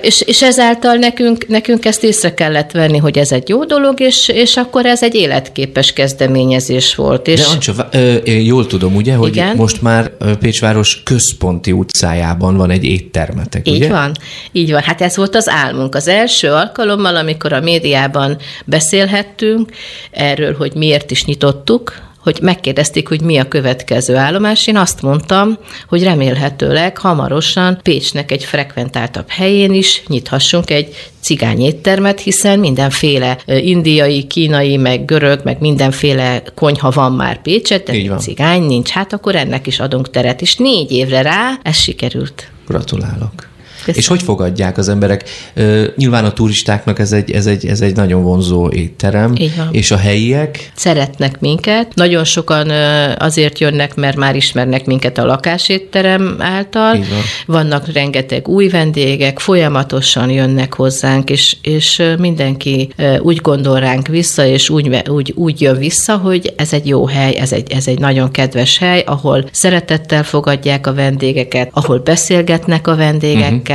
és, és ezáltal nekünk, nekünk ezt észre kellett venni, hogy ez egy jó dolog, és, és akkor ez egy életképes kezdeményezés volt. És De Ancsa, jól tudom, ugye, hogy Igen. most már Pécsváros központi utcájában van egy éttermetek, Így ugye? van, így van. Hát ez volt az álmunk. Az első alkalommal, amikor a médiában beszélhettünk erről, hogy miért is nyitottuk, hogy megkérdezték, hogy mi a következő állomás. Én azt mondtam, hogy remélhetőleg hamarosan Pécsnek egy frekventáltabb helyén is nyithassunk egy cigány éttermet, hiszen mindenféle indiai, kínai, meg görög, meg mindenféle konyha van már Pécset, de van. cigány nincs. Hát akkor ennek is adunk teret. És négy évre rá ez sikerült. Gratulálok. Köszönöm. És hogy fogadják az emberek? Ö, nyilván a turistáknak ez egy, ez, egy, ez egy nagyon vonzó étterem. És a helyiek? szeretnek minket. Nagyon sokan azért jönnek, mert már ismernek minket a lakásétterem által. Van. Vannak rengeteg új vendégek, folyamatosan jönnek hozzánk, és, és mindenki úgy gondol ránk vissza, és úgy, úgy, úgy jön vissza, hogy ez egy jó hely, ez egy, ez egy nagyon kedves hely, ahol szeretettel fogadják a vendégeket, ahol beszélgetnek a vendégekkel, uh-huh.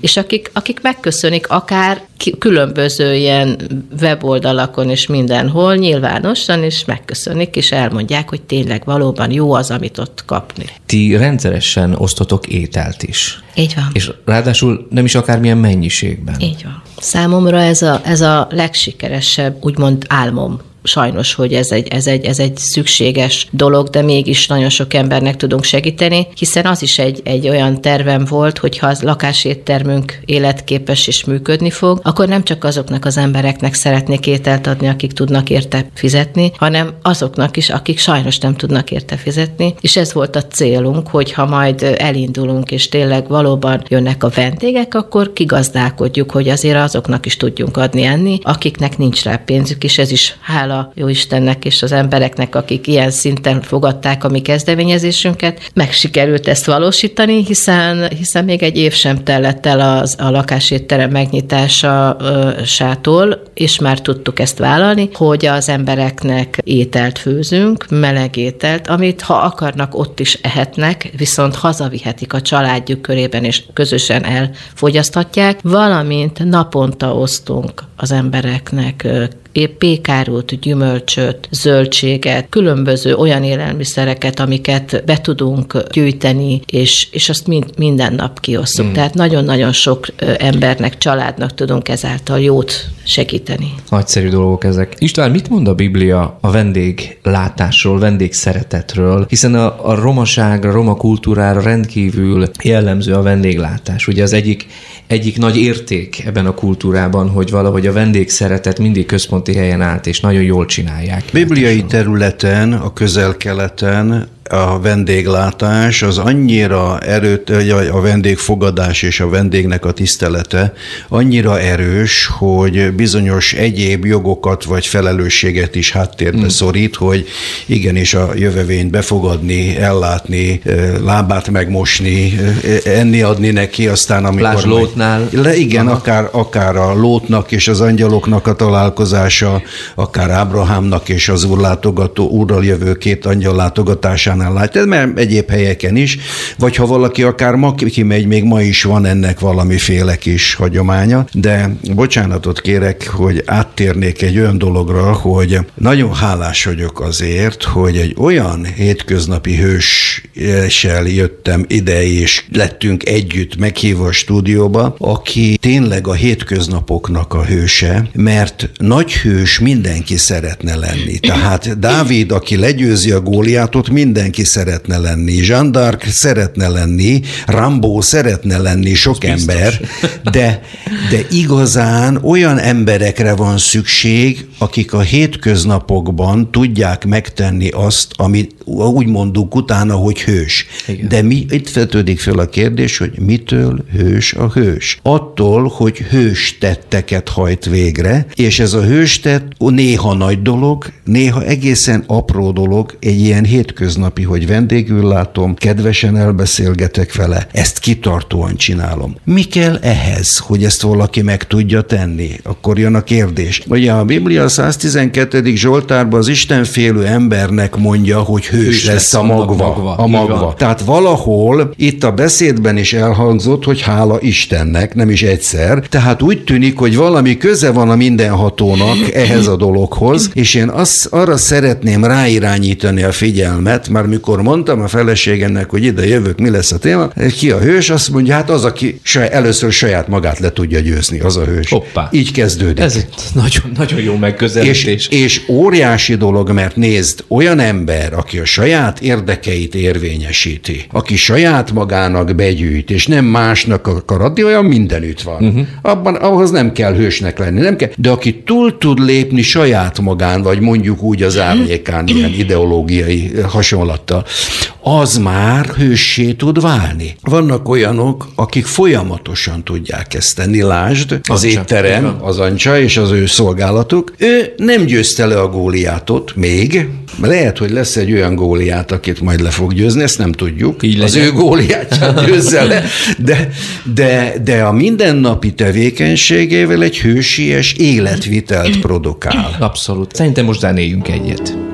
És akik, akik megköszönik akár különböző ilyen weboldalakon és mindenhol nyilvánosan, és megköszönik, és elmondják, hogy tényleg valóban jó az, amit ott kapni. Ti rendszeresen osztotok ételt is. Így van. És ráadásul nem is akármilyen mennyiségben. Így van. Számomra ez a, ez a legsikeresebb, úgymond álmom. Sajnos, hogy ez egy, ez, egy, ez egy szükséges dolog, de mégis nagyon sok embernek tudunk segíteni, hiszen az is egy, egy olyan tervem volt, hogy ha az lakáséttermünk életképes és működni fog, akkor nem csak azoknak az embereknek szeretnék ételt adni, akik tudnak érte fizetni, hanem azoknak is, akik sajnos nem tudnak érte fizetni. És ez volt a célunk, hogy ha majd elindulunk, és tényleg valóban jönnek a vendégek, akkor kigazdálkodjuk, hogy azért azoknak is tudjunk adni enni, akiknek nincs rá pénzük, és ez is hála hála jó Istennek és az embereknek, akik ilyen szinten fogadták a mi kezdeményezésünket, meg sikerült ezt valósítani, hiszen, hiszen még egy év sem tellett el az, a lakásétterem megnyitásától, és már tudtuk ezt vállalni, hogy az embereknek ételt főzünk, meleg ételt, amit ha akarnak, ott is ehetnek, viszont hazavihetik a családjuk körében, és közösen elfogyaszthatják, valamint naponta osztunk az embereknek épp pékárút, gyümölcsöt, zöldséget, különböző olyan élelmiszereket, amiket be tudunk gyűjteni, és, és azt mind, minden nap kiosztjuk. Mm. Tehát nagyon-nagyon sok embernek, családnak tudunk ezáltal jót segíteni. Nagyszerű dolgok ezek. István, mit mond a Biblia a vendéglátásról, vendégszeretetről? Hiszen a, a romaságra, roma kultúrára rendkívül jellemző a vendéglátás. Ugye az egyik, egyik nagy érték ebben a kultúrában, hogy valahogy a vendégszeretet mindig központi helyen állt, és nagyon jól csinálják. Bibliai területen, a közel-keleten a vendéglátás az annyira erőt, a vendégfogadás és a vendégnek a tisztelete annyira erős, hogy bizonyos egyéb jogokat vagy felelősséget is háttérbe mm. szorít, hogy igenis a jövevényt befogadni, ellátni, lábát megmosni, enni adni neki, aztán amikor... Lásd lótnál. Le, igen, akár, akár a lótnak és az angyaloknak a találkozása, akár Ábrahámnak és az úrlátogató, úrral jövő két angyal látogatásán Amerikánál látja, mert egyéb helyeken is, vagy ha valaki akár ma kimegy, még ma is van ennek valamiféle kis hagyománya, de bocsánatot kérek, hogy áttérnék egy olyan dologra, hogy nagyon hálás vagyok azért, hogy egy olyan hétköznapi hőssel jöttem ide, és lettünk együtt meghívva a stúdióba, aki tényleg a hétköznapoknak a hőse, mert nagy hős mindenki szeretne lenni. Tehát Dávid, aki legyőzi a góliátot, minden mindenki szeretne lenni. Jean d'Arc szeretne lenni, Rambo szeretne lenni, sok ember, de, de igazán olyan emberekre van szükség, akik a hétköznapokban tudják megtenni azt, amit úgy mondjuk utána, hogy hős. Igen. De mi, itt vetődik fel a kérdés, hogy mitől hős a hős? Attól, hogy hős tetteket hajt végre, és ez a hős tett néha nagy dolog, néha egészen apró dolog, egy ilyen hétköznapi, hogy vendégül látom, kedvesen elbeszélgetek vele, ezt kitartóan csinálom. Mi kell ehhez, hogy ezt valaki meg tudja tenni? Akkor jön a kérdés. Ugye a Biblia 112. Zsoltárban az Istenfélő embernek mondja, hogy hős, hős lesz, lesz a magva. magva. A magva. Tehát valahol itt a beszédben is elhangzott, hogy hála Istennek, nem is egyszer. Tehát úgy tűnik, hogy valami köze van a mindenhatónak ehhez a dologhoz, és én azt, arra szeretném ráirányítani a figyelmet, már mikor mondtam a feleségemnek, hogy ide jövök, mi lesz a téma, ki a hős, azt mondja, hát az, aki saj, először saját magát le tudja győzni, az a hős. Hoppá. Így kezdődik. Ez egy nagyon, nagyon jó megközelítés. És, és óriási dolog, mert nézd, olyan ember, aki a saját érdekeit érvényesíti, aki saját magának begyűjt, és nem másnak akar adni, olyan mindenütt van. Uh-huh. Abban ahhoz nem kell hősnek lenni, nem kell, de aki túl tud lépni saját magán, vagy mondjuk úgy az árnyékán, *clears throat* ilyen ideológiai hasonlattal, az már hőssé tud válni. Vannak olyanok, akik folyamatosan tudják ezt tenni. Lásd, az Ancsa, étterem, az Ancsa és az ő szolgálatuk. Ő nem győzte le a góliátot még, lehet, hogy lesz egy olyan góliát, akit majd le fog győzni, ezt nem tudjuk. Így az ő góliátját *laughs* győzze le, de, de, de a mindennapi tevékenységével egy hősies életvitelt produkál. Abszolút. Szerintem most zenéljünk egyet.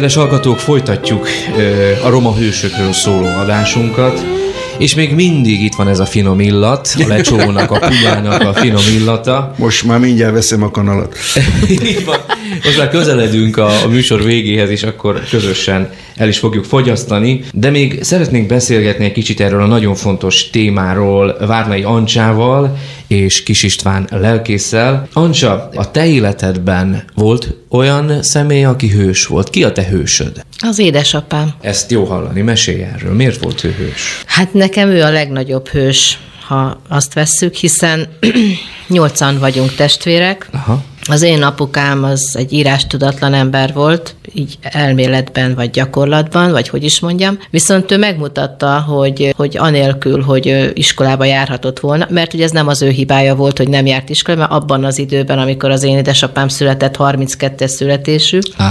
Kedves hallgatók, folytatjuk a roma hősökről szóló adásunkat. És még mindig itt van ez a finom illat, a lecsónak, a punyának a finom illata. Most már mindjárt veszem a kanalat. *laughs* Most már közeledünk a, a műsor végéhez, és akkor közösen el is fogjuk fogyasztani. De még szeretnénk beszélgetni egy kicsit erről a nagyon fontos témáról Várnai Ancsával és Kis István lelkésszel. Ancsa, a te életedben volt olyan személy, aki hős volt. Ki a te hősöd? Az édesapám. Ezt jó hallani, mesélj erről. Miért volt ő hős? Hát nekem ő a legnagyobb hős, ha azt vesszük, hiszen *clears throat* nyolcan vagyunk testvérek. Aha. Az én apukám az egy írástudatlan ember volt, így elméletben vagy gyakorlatban, vagy hogy is mondjam. Viszont ő megmutatta, hogy, hogy anélkül, hogy iskolába járhatott volna, mert ugye ez nem az ő hibája volt, hogy nem járt iskolába, mert abban az időben, amikor az én édesapám született, 32-es születésű, ah,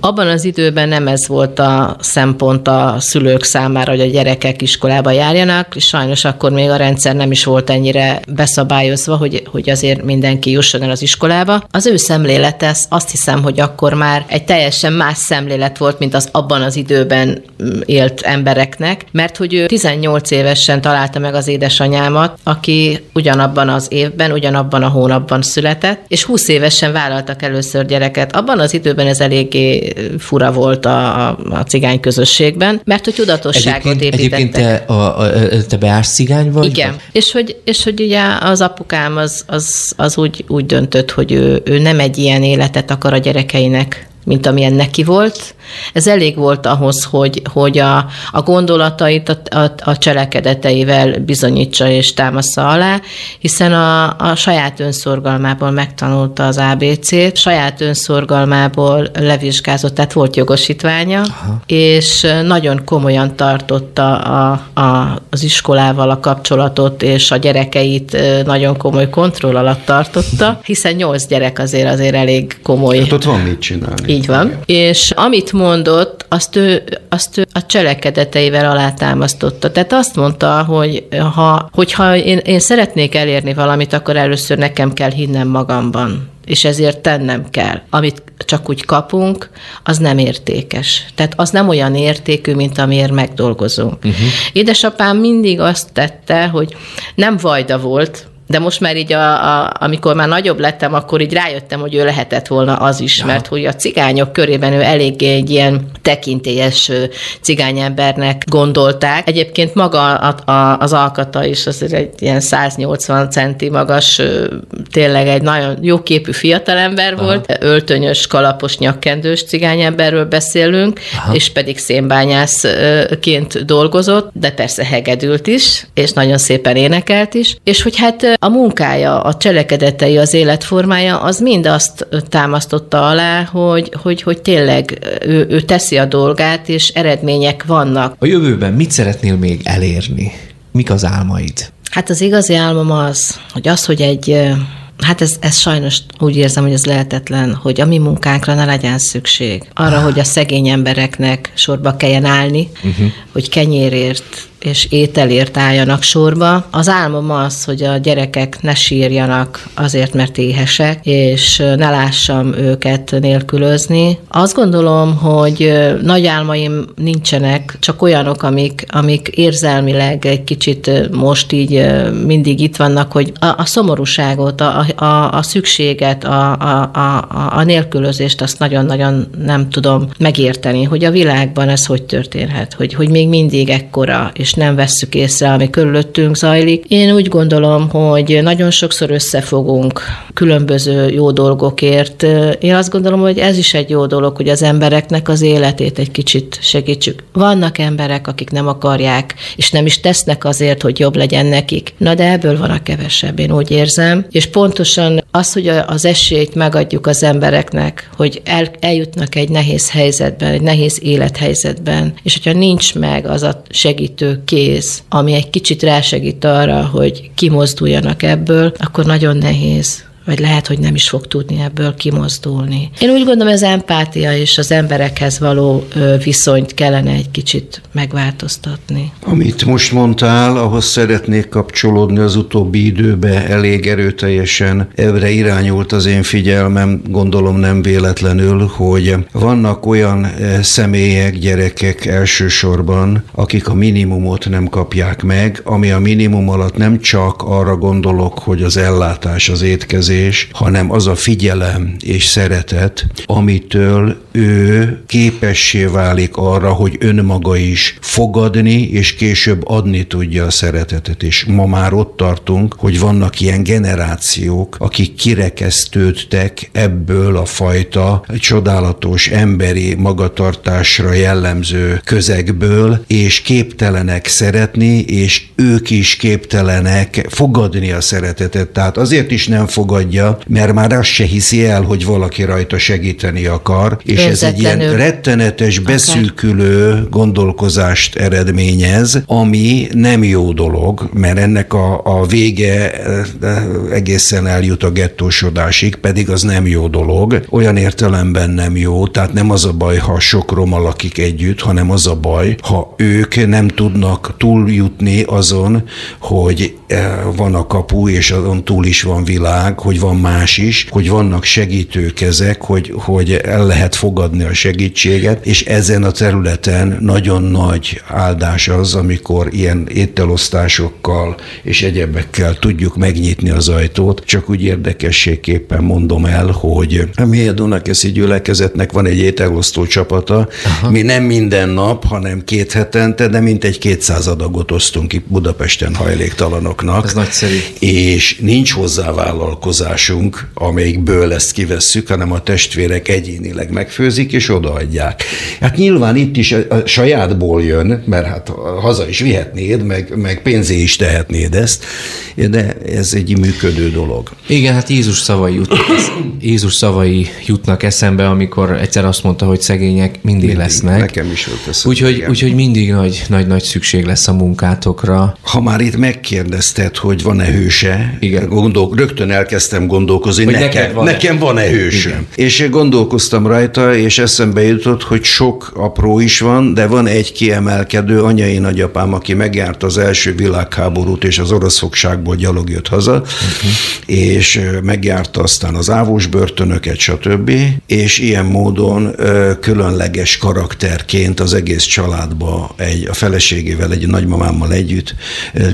abban az időben nem ez volt a szempont a szülők számára, hogy a gyerekek iskolába járjanak, és sajnos akkor még a rendszer nem is volt ennyire beszabályozva, hogy, hogy azért mindenki jusson el az iskolába. Az ő szemlélete, azt hiszem, hogy akkor már egy teljesen más szemlélet volt, mint az abban az időben mm, élt embereknek, mert hogy ő 18 évesen találta meg az édesanyámat, aki ugyanabban az évben, ugyanabban a hónapban született, és 20 évesen vállaltak először gyereket. Abban az időben ez eléggé fura volt a, a, a cigány közösségben, mert hogy tudatosságot egyébként, építettek. Egyébként te, a, a, te beárs cigány vagy? Igen, és hogy, és hogy ugye az apukám az, az, az úgy, úgy döntött, hogy ő, ő nem egy ilyen életet akar a gyerekeinek mint amilyen neki volt. Ez elég volt ahhoz, hogy, hogy a, a gondolatait a, a, a cselekedeteivel bizonyítsa és támasza alá, hiszen a, a saját önszorgalmából megtanulta az ABC-t, saját önszorgalmából levizsgázott, tehát volt jogosítványa, Aha. és nagyon komolyan tartotta a, a, az iskolával a kapcsolatot, és a gyerekeit nagyon komoly kontroll alatt tartotta, hiszen nyolc gyerek azért azért elég komoly. Hát ott van mit csinálni. Így van. És amit mondott, azt ő, azt ő a cselekedeteivel alátámasztotta. Tehát azt mondta, hogy ha, hogyha én, én szeretnék elérni valamit, akkor először nekem kell hinnem magamban és ezért tennem kell. Amit csak úgy kapunk, az nem értékes. Tehát az nem olyan értékű, mint amiért megdolgozunk. Uh-huh. Édesapám mindig azt tette, hogy nem vajda volt, de most már így, a, a, amikor már nagyobb lettem, akkor így rájöttem, hogy ő lehetett volna az is, ja. mert hogy a cigányok körében ő eléggé egy ilyen tekintélyes cigányembernek gondolták. Egyébként maga a, a, az alkata is azért egy ilyen 180 centi magas, tényleg egy nagyon jóképű fiatalember Aha. volt, öltönyös, kalapos, nyakkendős cigányemberről beszélünk, Aha. és pedig szénbányászként dolgozott, de persze hegedült is, és nagyon szépen énekelt is, és hogy hát a munkája, a cselekedetei, az életformája, az mind azt támasztotta alá, hogy, hogy, hogy tényleg ő, ő teszi a dolgát, és eredmények vannak. A jövőben mit szeretnél még elérni? Mik az álmaid? Hát az igazi álmom az, hogy az, hogy egy Hát ez, ez sajnos úgy érzem, hogy ez lehetetlen, hogy a mi munkánkra ne legyen szükség. Arra, ah. hogy a szegény embereknek sorba kelljen állni, uh-huh. hogy kenyérért és ételért álljanak sorba. Az álmom az, hogy a gyerekek ne sírjanak azért, mert éhesek, és ne lássam őket nélkülözni. Azt gondolom, hogy nagy álmaim nincsenek, csak olyanok, amik, amik érzelmileg egy kicsit most így mindig itt vannak, hogy a, a szomorúságot, a, a, a szükséget, a, a, a, a nélkülözést azt nagyon-nagyon nem tudom megérteni, hogy a világban ez hogy történhet, hogy, hogy még mindig ekkora és és nem vesszük észre, ami körülöttünk zajlik. Én úgy gondolom, hogy nagyon sokszor összefogunk különböző jó dolgokért. Én azt gondolom, hogy ez is egy jó dolog, hogy az embereknek az életét egy kicsit segítsük. Vannak emberek, akik nem akarják, és nem is tesznek azért, hogy jobb legyen nekik. Na de ebből van a kevesebb, én úgy érzem. És pontosan az, hogy az esélyt megadjuk az embereknek, hogy el, eljutnak egy nehéz helyzetben, egy nehéz élethelyzetben, és hogyha nincs meg az a segítő kéz, ami egy kicsit rásegít arra, hogy kimozduljanak ebből, akkor nagyon nehéz vagy lehet, hogy nem is fog tudni ebből kimozdulni. Én úgy gondolom, az empátia és az emberekhez való viszonyt kellene egy kicsit megváltoztatni. Amit most mondtál, ahhoz szeretnék kapcsolódni az utóbbi időbe elég erőteljesen. Ebbre irányult az én figyelmem, gondolom nem véletlenül, hogy vannak olyan személyek, gyerekek elsősorban, akik a minimumot nem kapják meg, ami a minimum alatt nem csak arra gondolok, hogy az ellátás, az étkezés, hanem az a figyelem és szeretet, amitől ő képessé válik arra, hogy önmaga is fogadni, és később adni tudja a szeretetet. És ma már ott tartunk, hogy vannak ilyen generációk, akik kirekesztődtek ebből a fajta csodálatos emberi magatartásra jellemző közegből, és képtelenek szeretni, és ők is képtelenek fogadni a szeretetet. Tehát azért is nem fogadja, mert már azt se hiszi el, hogy valaki rajta segíteni akar, és ez egy ilyen rettenetes, beszűkülő gondolkozást eredményez, ami nem jó dolog, mert ennek a, a vége eh, egészen eljut a gettósodásig, pedig az nem jó dolog. Olyan értelemben nem jó, tehát nem az a baj, ha sok roma lakik együtt, hanem az a baj, ha ők nem tudnak túljutni azon, hogy eh, van a kapu, és azon túl is van világ, hogy van más is, hogy vannak segítőkezek, hogy, hogy el lehet fogadni a segítséget, és ezen a területen nagyon nagy áldás az, amikor ilyen ételosztásokkal és egyebekkel tudjuk megnyitni az ajtót. Csak úgy érdekességképpen mondom el, hogy a Mélye Dunakeszi gyülekezetnek van egy ételosztó csapata. Aha. Mi nem minden nap, hanem két hetente, de mintegy 200 adagot osztunk ki Budapesten hajléktalanoknak. Ez nagyszerű. És nincs hozzá vállalkozásunk, amelyikből ezt kivesszük, hanem a testvérek egyénileg megfőzik és odaadják. Hát nyilván itt is a, sajátból jön, mert hát haza is vihetnéd, meg, meg pénzé is tehetnéd ezt, de ez egy működő dolog. Igen, hát Jézus szavai jutnak, Jézus szavai jutnak eszembe, amikor egyszer azt mondta, hogy szegények mindig, mindig lesznek. Nekem is volt eszembe. Úgyhogy, úgyhogy mindig nagy, nagy, nagy szükség lesz a munkátokra. Ha már itt megkérdezted, hogy van-e hőse, Igen. Gondol, rögtön elkezdtem gondolkozni, hogy nekem, van nekem van-e hősöm. Igen. És gondolkoztam rajta, és eszembe jutott, hogy sok apró is van, de van egy kiemelkedő anyai nagyapám, aki megjárt az első világháborút, és az orosz fogságból gyalog jött haza, uh-huh. és megjárta aztán az ávós börtönöket, stb. És ilyen módon különleges karakterként az egész családba egy, a feleségével, egy nagymamámmal együtt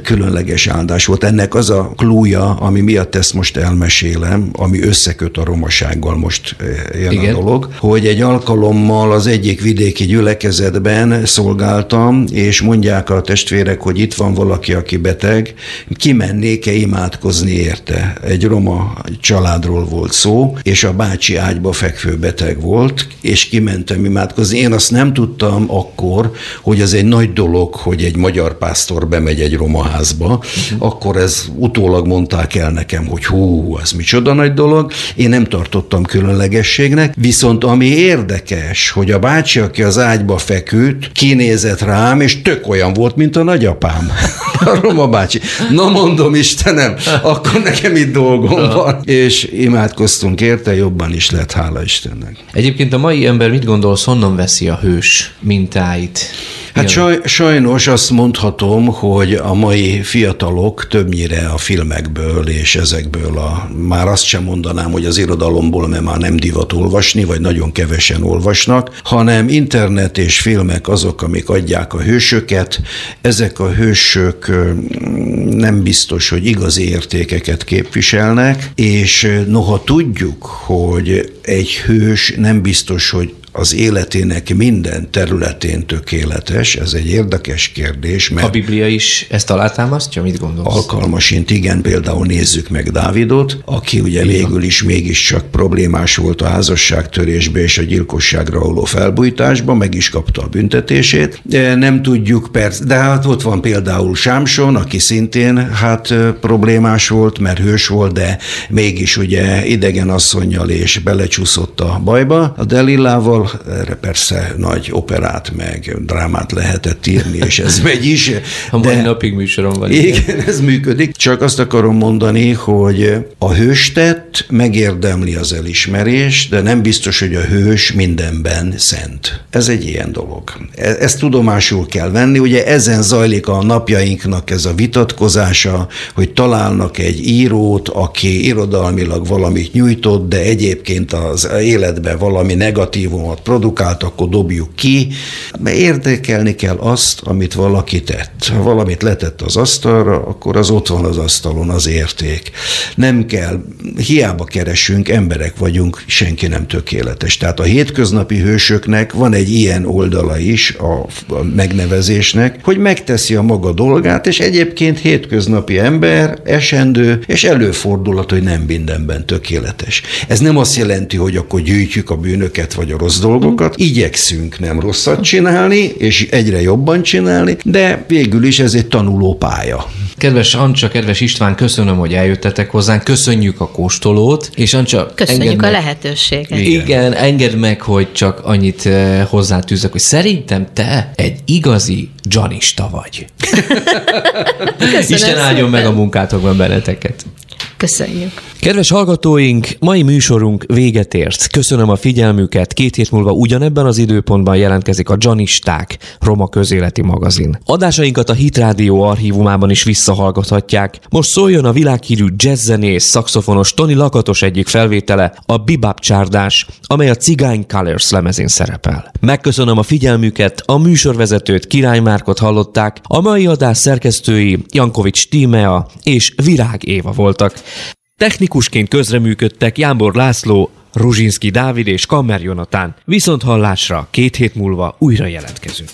különleges áldás volt. Ennek az a klúja, ami miatt ezt most elmesélem, ami összeköt a romasággal most jön Igen. a dolog, hogy egy alkalommal az egyik vidéki gyülekezetben szolgáltam, és mondják a testvérek, hogy itt van valaki, aki beteg, kimennék-e imádkozni érte. Egy roma családról volt szó, és a bácsi ágyba fekvő beteg volt, és kimentem imádkozni. Én azt nem tudtam akkor, hogy ez egy nagy dolog, hogy egy magyar pásztor bemegy egy roma házba. Uh-huh. Akkor ez utólag mondták el nekem, hogy hú, ez micsoda nagy dolog. Én nem tartottam különlegességnek, viszont ami érdekes, hogy a bácsi, aki az ágyba feküdt, kinézett rám, és tök olyan volt, mint a nagyapám. *laughs* A Roma bácsi. Na mondom, Istenem, akkor nekem itt dolgom van. És imádkoztunk érte, jobban is lett, hála Istennek. Egyébként a mai ember mit gondolsz, honnan veszi a hős mintáit? Hát saj, sajnos azt mondhatom, hogy a mai fiatalok többnyire a filmekből és ezekből a, már azt sem mondanám, hogy az irodalomból, mert már nem divat olvasni, vagy nagyon kevesen olvasnak, hanem internet és filmek azok, amik adják a hősöket. Ezek a hősök nem biztos, hogy igazi értékeket képviselnek, és noha tudjuk, hogy egy hős nem biztos, hogy az életének minden területén tökéletes, ez egy érdekes kérdés. Mert a Biblia is ezt alátámasztja? Mit gondolsz? Alkalmasint igen, például nézzük meg Dávidot, aki ugye igen. végül is mégiscsak problémás volt a házasságtörésbe és a gyilkosságra való felbújtásba, meg is kapta a büntetését. De nem tudjuk persze, de hát ott van például Sámson, aki szintén hát problémás volt, mert hős volt, de mégis ugye idegen asszonyjal és belecsúszott a bajba. A Delillával Gáborral, erre persze nagy operát meg drámát lehetett írni, és ez megy is. A mai napig műsorom van. Igen, ez működik. Csak azt akarom mondani, hogy a hőstett megérdemli az elismerést, de nem biztos, hogy a hős mindenben szent. Ez egy ilyen dolog. E- ezt tudomásul kell venni. Ugye ezen zajlik a napjainknak ez a vitatkozása, hogy találnak egy írót, aki irodalmilag valamit nyújtott, de egyébként az életben valami negatívumot produkált, akkor dobjuk ki. Érdekelni kell azt, amit valaki tett. Ha valamit letett az asztalra, akkor az ott van az asztalon az érték. Nem kell, hiába keresünk, emberek vagyunk, senki nem tökéletes. Tehát a hétköznapi hősöknek van egy ilyen oldala is a, a megnevezésnek, hogy megteszi a maga dolgát, és egyébként hétköznapi ember, esendő, és előfordulhat, hogy nem mindenben tökéletes. Ez nem azt jelenti, hogy akkor gyűjtjük a bűnöket vagy a rossz dolgokat, igyekszünk nem rosszat csinálni, és egyre jobban csinálni, de végül is ez egy tanuló pálya. Kedves Ancsa, kedves István, köszönöm, hogy eljöttetek hozzánk, köszönjük a kóstolót, és Ancsa, Köszönjük engedd a meg- lehetőséget. Igen. Igen, engedd meg, hogy csak annyit eh, hozzátűzek, hogy szerintem te egy igazi dzsanista vagy. *laughs* Isten áldjon meg a munkátokban benneteket. Köszönjük. Kedves hallgatóink, mai műsorunk véget ért. Köszönöm a figyelmüket. Két hét múlva ugyanebben az időpontban jelentkezik a Janisták, Roma közéleti magazin. Adásainkat a Hit Rádió archívumában is visszahallgathatják. Most szóljon a világhírű jazzzenész, szaxofonos Tony Lakatos egyik felvétele, a Bebop csárdás, amely a Cigány Colors lemezén szerepel. Megköszönöm a figyelmüket, a műsorvezetőt Király Márkot hallották, a mai adás szerkesztői Jankovics Tímea és Virág Éva voltak. Technikusként közreműködtek Jámbor László, Ruzsinski Dávid és Kammer Jonatán. Viszont hallásra két hét múlva újra jelentkezünk.